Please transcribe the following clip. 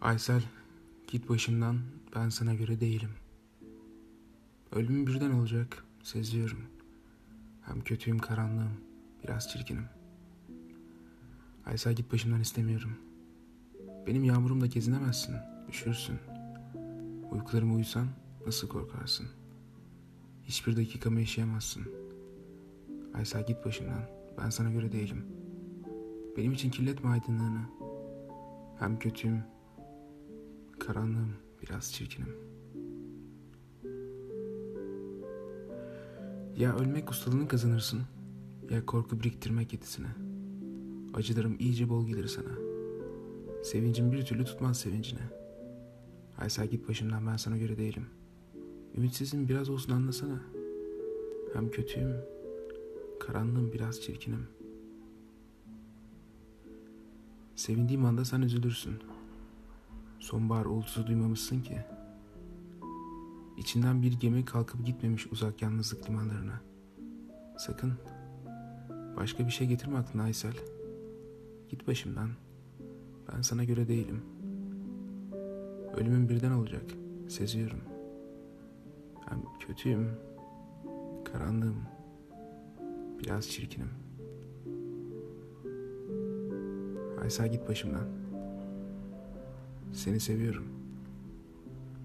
Aysel, git başımdan, ben sana göre değilim. Ölümüm birden olacak, seziyorum. Hem kötüyüm, karanlığım, biraz çirkinim. Aysel git başımdan istemiyorum. Benim yağmurumda gezinemezsin, üşürsün. Uykularıma uyusan nasıl korkarsın? Hiçbir dakikamı yaşayamazsın. Aysel git başımdan, ben sana göre değilim. Benim için kirletme aydınlığını. Hem kötüyüm, karanlığım, biraz çirkinim. Ya ölmek ustalığını kazanırsın, ya korku biriktirmek yetisine. Acılarım iyice bol gelir sana. Sevincim bir türlü tutmaz sevincine. Aysel git başımdan ben sana göre değilim. Ümitsizim biraz olsun anlasana. Hem kötüyüm, karanlığım biraz çirkinim. Sevindiğim anda sen üzülürsün. Sonbahar uğultusu duymamışsın ki. İçinden bir gemi kalkıp gitmemiş uzak yalnızlık limanlarına. Sakın başka bir şey getirme aklına Aysel. Git başımdan. Ben sana göre değilim. Ölümüm birden olacak. Seziyorum. Hem kötüyüm. Karanlığım. Biraz çirkinim. Aysel git başımdan. Seni seviyorum.